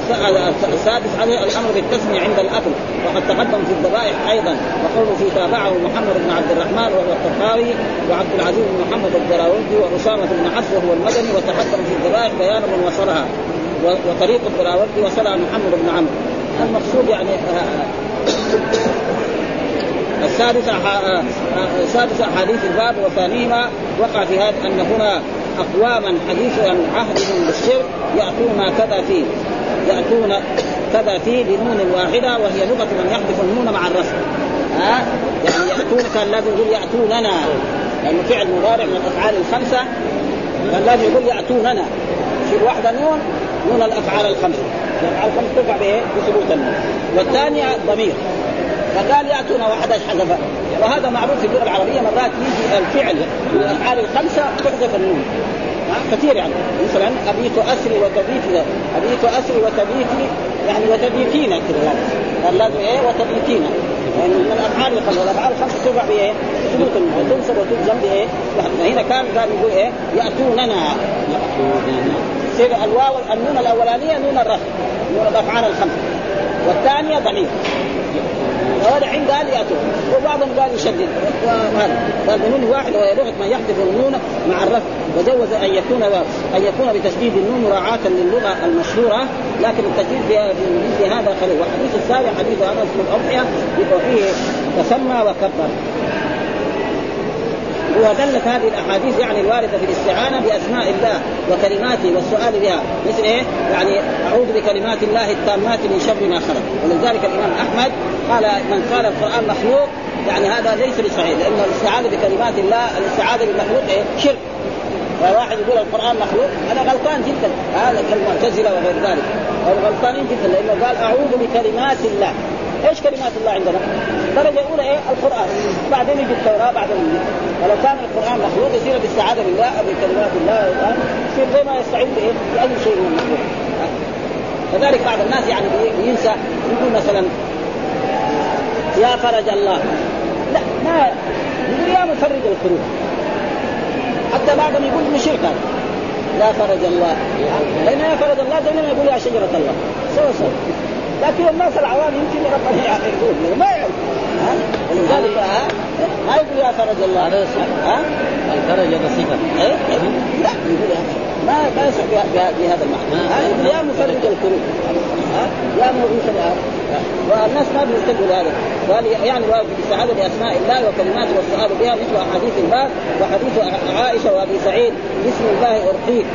السادس عليه الأمر بالتسمية عند الأكل وقد تقدم في الذبائح أيضا وقوله في تابعه محمد بن عبد الرحمن وهو الطحاوي وعبد العزيز بن محمد الدراوردي وأسامة بن عبس وهو المدني وتقدم في الذبائح بيان من وصلها وطريق الدراوردي وصلها محمد بن عمرو. المقصود يعني السادس سادس أحاديث الباب وثانيهما وقع في هذا أن هنا أقواما حديث عهدهم بالشرك يأتون كذا فيه. يأتون كذا فيه بنون واحدة وهي لغة من يحذف النون مع الرفع ها؟ يعني يأتون كان لازم يقول يأتوننا. لأنه فعل مضارع من الأفعال الخمسة كان لازم يقول يأتوننا. في واحدة نون نون الأفعال الخمسة. الأفعال الخمسة ترفع بإيه؟ بثبوت النون. والثانية ضمير. فقال ياتون وأحد حذف وهذا معروف في اللغة العربية مرات يجي الفعل من الأفعال الخمسة تحذف النون. كثير يعني. مثلا أبيت أسري وتبيت أبيت أسري وتبيتي يعني وتبيتين كذا قال لازم إيه؟ وتبيتين يعني من الأفعال الخمسه الافعال الخمسه ترفع بايه؟ ثبوت وتنصب وتجزم بايه؟ هنا كان قال يقول إيه؟ يأتوننا. ياتوننا يصير الواو النون الأولانية نون الرفع. نون الأفعال الخمسة. والثانية ضمير. وهذا عند قال ياتون وبعضهم قال يشدد. وهذا. قال بنون واحد وهي لغة من يحذف النون مع الرفع. وجوز أن يكون أن يكون بتشديد النون مراعاة للغة المشهورة لكن التشديد في مثل هذا خليل والحديث السابع حديث أنس بن الاضحيه يبقى فيه تسمى وكبر. ودلت هذه الأحاديث يعني الواردة في الاستعانة بأسماء الله وكلماته والسؤال بها. مثل إيه؟ يعني أعوذ بكلمات الله التامات من شر ما خلق. ولذلك الإمام أحمد قال من قال القرآن مخلوق يعني هذا ليس بصحيح لأن الاستعاذة بكلمات الله الاستعاذة بالمخلوق إيه؟ شرك. واحد يقول القرآن مخلوق أنا غلطان جدا. هذا كالمعتزلة وغير ذلك. غلطانين جدا لأنه قال أعوذ بكلمات الله. إيش كلمات الله عندنا؟ الدرجه الاولى إيه؟ القرآن. بعدين يجي التوراة بعدين ولو كان القرآن مخلوق يصير باستعاذه بالله بكلمات الله يصير زي ما يستعيذ بايه؟ بأي شيء من المخلوق. كذلك بعض الناس يعني بينسى يقول مثلا يا فرج الله. لا ما يقول يا مفرج الكروب حتى بعضهم يقول من شرك لا فرج الله. لأن يا فرج الله دائما يقول يا شجرة الله. سوا سوا لكن الناس العوام يمكن ربنا يقول ما يعرف ها؟ ولذلك ها؟ ما يقول يا فرج الله. ها؟ الفرج هذا صفة. إيه؟ لا يقول ما ما يصح بهذا المعنى. يا مفرج الكروب يا مفرج والناس ما بيلتقوا لهذا قال يعني بالاستعاذه باسماء الله وكلماته والسؤال بها مثل أحاديث الباب وحديث عائشة وأبي سعيد. بسم الله أرقيك.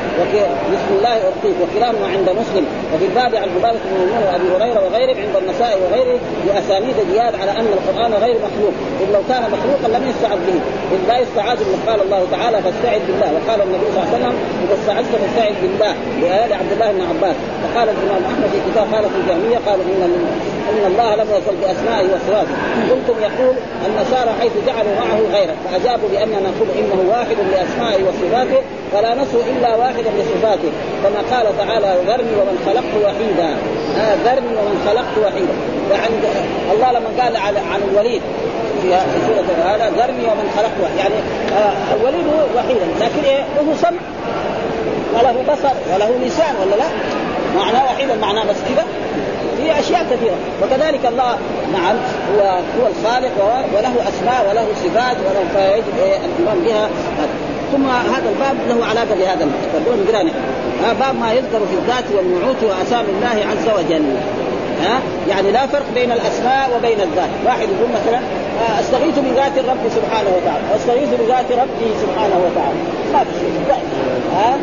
بسم الله أرقيك. وكلاهما عند مسلم. وفي الباب عن عبادة بن ميمون وأبي هريرة وغيرهم عند النساء وغيره بأسانيد زياد على أن القرآن غير مخلوق. اذ لو كان مخلوقا لم يستعذ به. اذ لا يستعاذ به قال الله تعالى فاستعذ بالله. وقال النبي صلى الله عليه وسلم إذا استعذت فاستعذ بالله لايات عبد الله بن عباس. وقال الإمام أحمد في كتاب قالت الجهميه قالوا إن إن الله لم يصل بأسمائه وصفاته. قلتم يقول النصارى حيث جعلوا معه غيره فأجابوا بأننا نقول إنه واحد لأسمائه وصفاته فلا نصف إلا واحدا لصفاته. كما قال تعالى ذرني ومن خلقت وحيدا. آه ذرني ومن خلقت وحيدا. وعند الله لما قال عن الوليد في سورة هذا ذرني ومن خلقت وحيدا. يعني آه الوليد وحيدا لكن إيه؟ له سمع. وله بصر وله لسان ولا لا؟ معناه واحدا معناه بس كذا في أشياء كثيرة. وكذلك الله نعم هو هو الخالق وله أسماء وله صفات وله فيجب الإيمان بها. ثم هذا الباب له علاقة بهذا الباب. باب ما يذكر في الذات والنعوت واسامي الله عز وجل. ها؟ يعني لا فرق بين الأسماء وبين الذات. واحد يقول مثلا أستغيث بذات الرب سبحانه وتعالى. أستغيث بذات ربي سبحانه وتعالى. ما في شيء. ها؟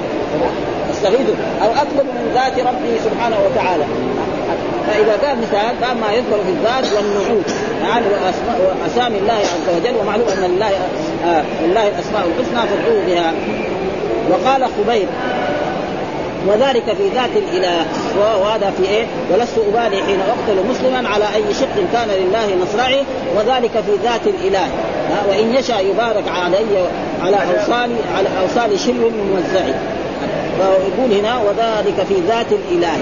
أستغيث. أو أطلب من ذات ربي سبحانه وتعالى. فإذا قال مثال قال ما يذكر في الذات والنعوت. يعني وأسامي الله عز وجل ومعلوم أن لله آه لله الأسماء الحسنى فادعوه بها. وقال خبيب وذلك في ذات الإله. وهذا في إيه؟ ولست أبالي حين أقتل مسلما على أي شق كان لله مصرعي وذلك في ذات الإله. وإن يشاء يبارك علي على اوصال على أوصال شلو موزعي فيقول هنا وذلك في ذات الإله.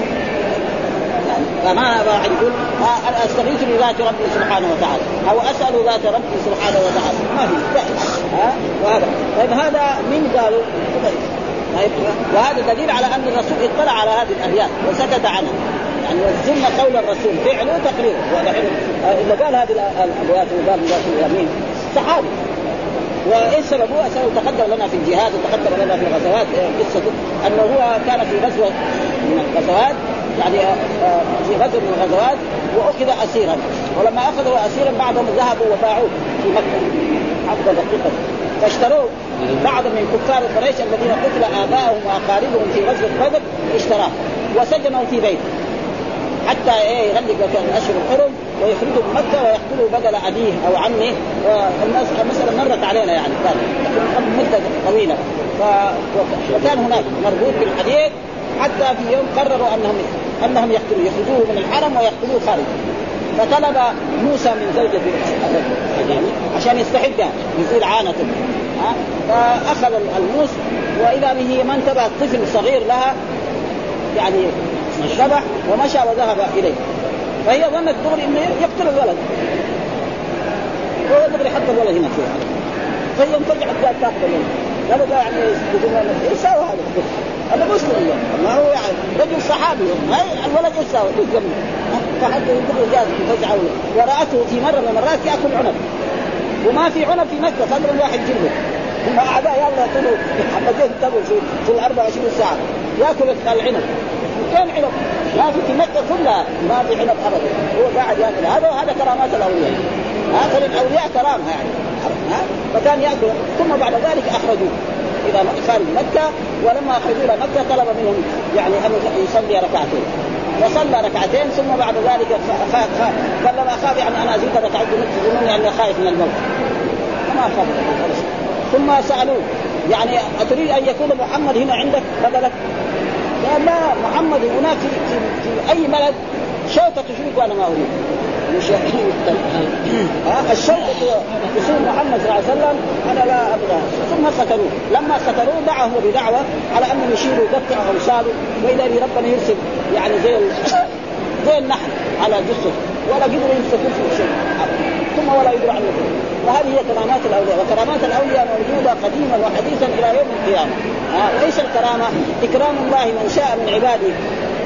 فما واحد يقول أستغيث بذات ربي سبحانه وتعالى؟ أو أسأل ذات ربي سبحانه وتعالى؟ ما في. وهذا. طيب هذا من قالوا وهذا دليل على أن الرسول اطلع على هذه الابيات وسكت عنها. يعني وزن قول الرسول فعله وتقريره إذا قال هذه الابيات وقال ذات اليمين صحابي. وايش سببه؟ سبب تقدم لنا في الجهاد وتقدم لنا في الغزوات قصة أنه هو كان في غزوة من الغزوات يعني آه، في غزوه من الغزوات وأخذ اسيرا. ولما أخذوا اسيرا بعضهم ذهبوا وباعوه في مكة. عبد دقيقة. فاشتروه. بعض من كفار قريش الذين قتل ابائهم وأقاربهم في غزوة بدر اشتراه وسجنه في بيته. حتى إيه يغلق الاشهر الحرم ويخرجه من مكة ويقتله بدل أبيه أو عمه. والمساله مرت علينا يعني كان قبل مدة طويلة. ف... وكان هناك مربوط بالحديد حتى في يوم قرروا انهم أنهم يقتلوه يخرجوه من الحرم ويقتلوه خارج. فطلب موسى من زوجة عشان يستحق يزيل عانته فأخذ الموس وإذا به ما انتبه طفل صغير لها يعني ذبح ومشى وذهب إليه. فهي ظنت دغري إنه يقتل الولد. هو دغري حط الولد هنا فيها. فهي انفجعت قالت تاخذ الولد هذا يعني يقول سوى هذا هذا مسلم ما هو يعني رجل صحابي. الولد إيش سوى؟ فحتى يقول جاء فزعه ورأته في مرة من المرات يأكل عنب. وما في عنب في مكة فضل واحد جنبه أعداء يلا يقتلوا حبتين تبوا في, في ال 24 ساعة. يأكل العنب. كان عنب ما في في مكة كلها ما في عنب أبدا. هو قاعد يأكل. هذا وهذا كرامات الأولياء. هذا الأولياء كرامة يعني. ها؟ فكان ياكل ثم بعد ذلك أخرجوه اذا خارج مكة ولما أخرجوا إلى مكة طلب منهم يعني أن يصلي ركعتين. وصلى ركعتين ثم بعد ذلك قال لما أخاف يعني أنا أزيد ركعتين يظنني اني خايف من الموت. ما اخاف ثم سألوه يعني أتريد أن يكون محمد هنا عندك؟ قال لا محمد هناك في, في, في أي بلد شوكة تشرك وأنا ما أريد. الشوكة تصير محمد صلى الله عليه وسلم أنا لا أبغى. ثم قتلوه لما قتلوه دعاه بدعوة على انه يشيلوا يقطع اوصاله وإذا ربنا يرسل يعني زي زي النحل على جثته ولا قدروا يمسكوا في شيء. ثم ولا يدرى عنه. وهذه هي كرامات الأولياء. وكرامات الأولياء موجودة قديما وحديثا إلى يوم القيامة. آه الكرامة إكرام الله من شاء من عباده.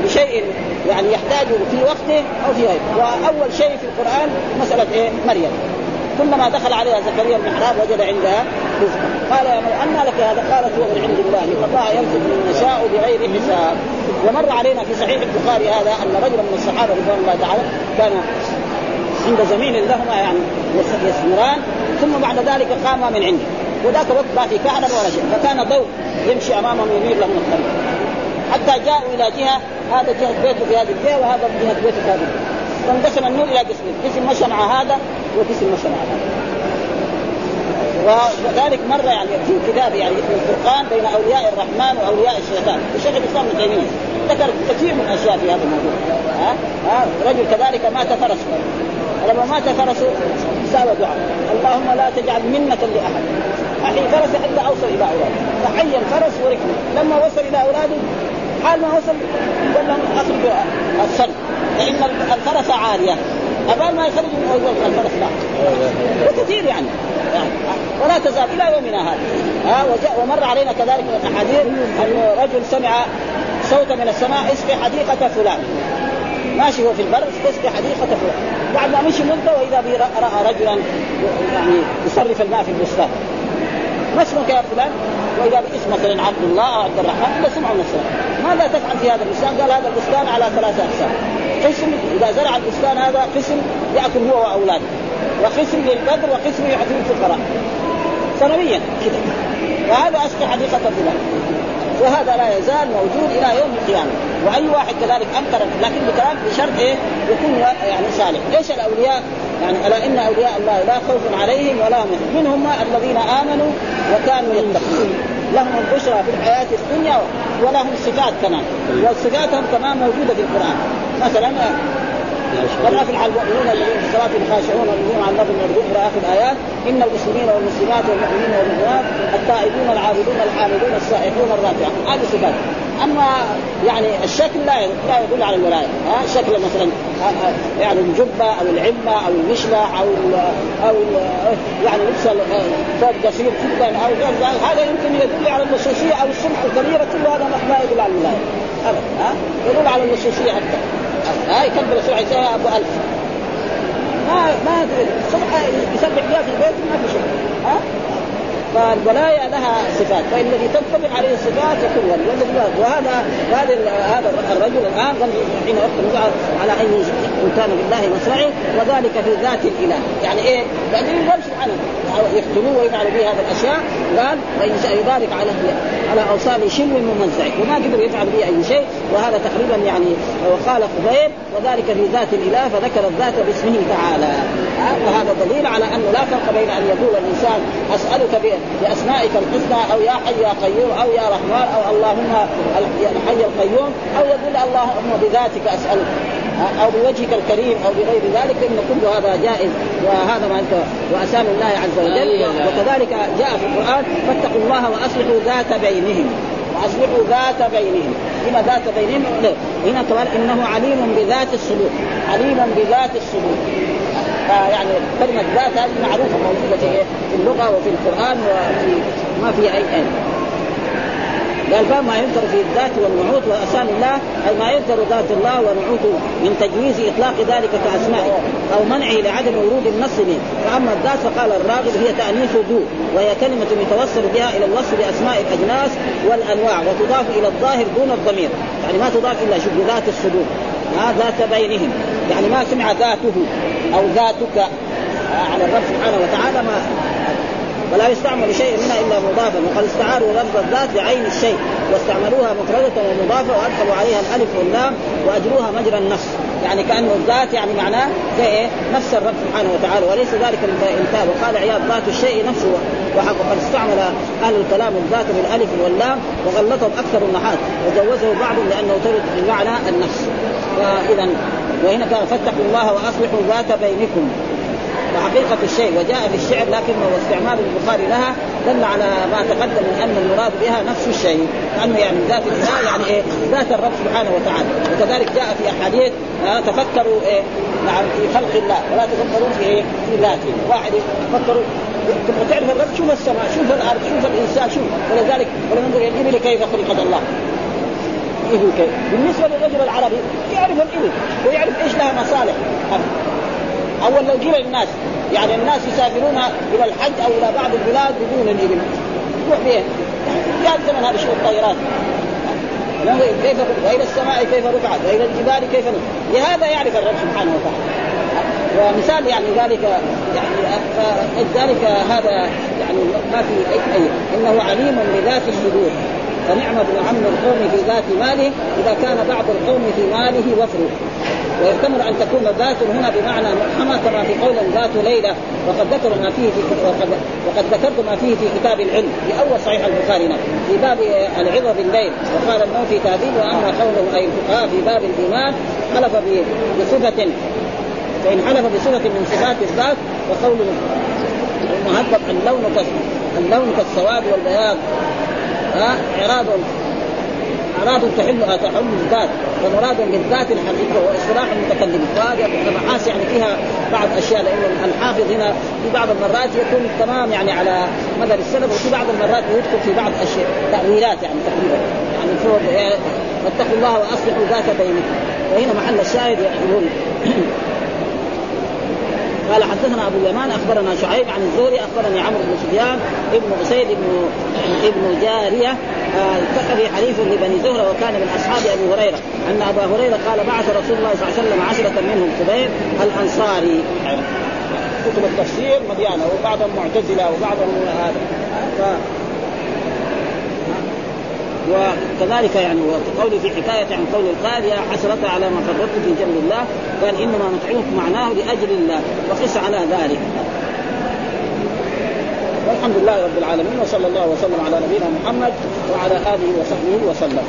بشيء يعني يحتاجه في وقته أو في غيره. وأول شيء في القرآن مسألة إيه؟ مريم. كلما دخل عليها زكريا المحراب وجد عندها رزقا. قال يا مريم أنى لك هذا؟ قالت هو من عند الله. ان الله يرزق من يشاء بغير حساب. ومر علينا في صحيح البخاري هذا أن رجلا من الصحابة رضوان الله تعالى كان عند زميل لهما يعني يسمران ثم بعد ذلك قاما من عنده. وذاك الوقت ما في كهنة ولا شيء فكان ضوء يمشي امامهم ينير لهم الطريق حتى جاءوا إلى جهة هذا جهة بيته في هذه الجهة وهذا جهة بيته في هذه الجهة. فانقسم النور إلى قسمين قسم مشى مع هذا وقسم مشى مع هذا. وذلك مر يعني في كتاب يعني في الفرقان بين أولياء الرحمن وأولياء الشيطان. الشيخ الإسلام ابن تيمية ذكر كثير من الاشياء في هذا الموضوع. ها؟ ها؟ رجل كذلك مات فرس لما مات فرسه سال دعاء. اللهم لا تجعل منة لأحد. احي فرس حتى اوصل إلى أولاده. فحي الفرس وركبه. لما وصل إلى أولاده حال ما وصل قال لهم اخرجوا السن لأن الفرس عارية. أبال ما يخرج الفرس لا. وكثير يعني. يعني ولا تزال إلى يومنا هذا. ها ومر علينا كذلك من الأحاديث أن رجل سمع صوتا من السماء اسقي حديقة فلان. ماشي هو في البر اسقي حديقة فلان. بعد ما مشي مدة وإذا به رأى رجلا يعني يصرف الماء في البستان. ما اسمك يا فلان؟ وإذا باسم مثلا عبد الله أو عبد الرحمن سمعوا من ماذا تفعل في هذا البستان؟ قال هذا البستان على ثلاثة أقسام. قسم إذا زرع البستان هذا قسم يأكل هو وأولاده. وقسم للبدر وقسم يعطيه الفقراء سنويا كذا وهذا اسقى حديقه فلان وهذا لا يزال موجود إلى يوم القيامة. وأي واحد كذلك أنكر لكن بكلام بشرط إيه؟ يكون يعني صالح. ليش الأولياء يعني ألا إن أولياء الله لا خوف عليهم ولا هم منهم الذين آمنوا وكانوا يتقون. لهم البشرى في الحياة الدنيا ولهم صفات كمان وصفاتهم كمان موجودة في القرآن. مثلا والنافل على المؤمنون الذين في الصلاة خاشعون والذين على النظر يرجون إلى آخر الآيات. إن المسلمين والمسلمات والمؤمنين والمؤمنات التائبون العابدون الحامدون السائحون الراكعون هذه صفات. أما يعني الشكل لا لا يدل على الولايه ها شكل مثلا يعني الجبة أو العمة أو المشلح أو ال أو ال يعني لبس ثوب قصير جدا أو غير هذا يمكن يدل على اللصوصيه أو السمعة الكبيرة كل هذا لا يدل على الولايه ابدا ها يدل على اللصوصيه أكثر. ها يكبر السرعه يسويها أبو ألف. ما ما الصبح يسبح بها في البيت ما في شيء ها؟ فالولايه لها صفات فالذي تنطبق عليه الصفات يكون ولي. وهذا هذا هذا الرجل الان ظل حين وقت على أن كان بالله مصرعي وذلك في ذات الإله. يعني إيه؟ يعني يقول سبحانه يقتلوه ويفعلوا به هذه الأشياء. قال فان شاء يبارك على على أوصال شلو ممزع وما قدر يفعل به أي شيء وهذا تقريبا يعني وقال قبيل. وذلك في ذات الإله فذكر الذات باسمه تعالى. وهذا دليل على أنه لا فرق بين أن يقول الإنسان أسألك باسمائك الحسنى أو يا حي يا قيوم أو يا رحمن أو اللهم الحي القيوم أو يقول اللهم بذاتك اسالك أو بوجهك الكريم أو بغير ذلك فان كل هذا جائز. وهذا ما انت واسامي الله عز وجل. وكذلك جاء في القرآن فاتقوا الله وأصلحوا ذات بينهم. وأصلحوا ذات بينهم. هنا ذات بينهم؟ هنا كمان إنه عليم بذات الصدور عليم بذات الصدور يعني كلمة ذات هذه معروفة موجودة في اللغة وفي القرآن وفي ما في أي آية قال ما يذكر في الذات والنعوت واسامي الله أي ما يذكر ذات الله ونعوته من تجويز إطلاق ذلك كاسمائه أو منعه لعدم ورود النص به فأما الذات فقال الراغب هي تأنيث ذو وهي كلمة يتوصل بها إلى الوصف بأسماء الأجناس والأنواع وتضاف إلى الظاهر دون الضمير. يعني ما تضاف إلا شوف ذات الصدور. ها ذات بينهم. يعني ما سمع ذاته أو ذاتك على الرب سبحانه وتعالى ما ولا يستعمل شيء منها إلا مضافا. وقد استعاروا لفظ الذات بعين الشيء واستعملوها مفردة ومضافة وادخلوا عليها الألف واللام وأجروها مجرى النص. يعني كأنه الذات يعني معناه زي إيه؟ نفس الرب سبحانه وتعالى وليس ذلك الانتاج وقال عياض ذات الشيء نفسه. وقد استعمل أهل الكلام الذات بالألف واللام وغلطهم أكثر النحاة وجوزه بعضهم لأنه ترد بمعنى النفس. فاذا وهنا قال فاتقوا الله وأصلحوا ذات بينكم. وحقيقة الشيء وجاء في الشعر لكنه استعمال البخاري لها دل على ما تقدم من أن المراد بها نفس الشيء. لأنه يعني ذات الإله يعني إيه؟ ذات الرب سبحانه وتعالى. وكذلك جاء في أحاديث آه تفكروا إيه؟ نعم في خلق الله. ولا تفكروا في إيه؟ في ذاته. واحد يفكروا تبغى تعرف الرب شوف السماء شوف الأرض شوف الإنسان شوف ولذلك ولننظر إلى الإبل كيف خلقت الله. الإبل كيف؟ بالنسبة للرجل العربي يعرف الإبل ويعرف إيش لها مصالح. أول لو قيل للناس يعني الناس يسافرون إلى الحج أو إلى بعض البلاد بدون الإبل. يروح فين؟ يعني زمن هذا شو الطائرات كيف وإلى السماء كيف رفعت وإلى الجبال كيف نفعت لهذا يعرف الرب سبحانه وتعالى. ومثال يعني ذلك يعني ذلك هذا يعني ما في أي إنه عليم بذات الصدور. فنعم ابن عم القوم في ذات ماله إذا كان بعض القوم في ماله وفر. ويحتمل أن تكون ذات هنا بمعنى مفهمه كما في قول ذات ليلة. وقد ذكر ما فيه في وقد, وقد ذكرت ما فيه في كتاب العلم في أول صحيح البخاري في باب العظة بالليل. وقال النووي في تهذيب وأما قوله اي الفقهاء في باب الإيمان حلف بصفة فإن حلف بصفه من صفات الذات وقوله المهذب اللون اللون كالسواد والبياض. ها؟ إعراض إعراض تحل تحل الذات. ومراد بالذات الحقيقة واصطلاح المتكلم. وهذه المحاس يعني فيها بعض أشياء لأن الحافظ هنا في بعض المرات يكون تمام يعني على مذهب السلف وفي بعض المرات يدخل في بعض الاشياء تأويلات يعني تقريبا. يعني فوق واتقوا الله وأصلحوا ذات بينكم. وهنا محل الشاهد يقول قال حدثنا أبو اليمان أخبرنا شعيب عن الزهري أخبرني عمرو بن سفيان ابن أسيد ابن ابن جارية الثقفي آه حليف لبني زهرة وكان من أصحاب أبي هريرة أن أبا هريرة قال بعث رسول الله صلى الله عليه وسلم عشرة منهم خبيب الأنصاري. كتب التفسير مليانة وبعضهم معتزلة وبعضهم هذا. وكذلك يعني وقوله في حكاية عن قول القائل يا حسرة على ما فرطت في جنب الله. قال إنما نطعمكم معناه لأجل الله. وقس على ذلك. والحمد لله رب العالمين وصلى الله وسلم على نبينا محمد وعلى آله وصحبه وسلم.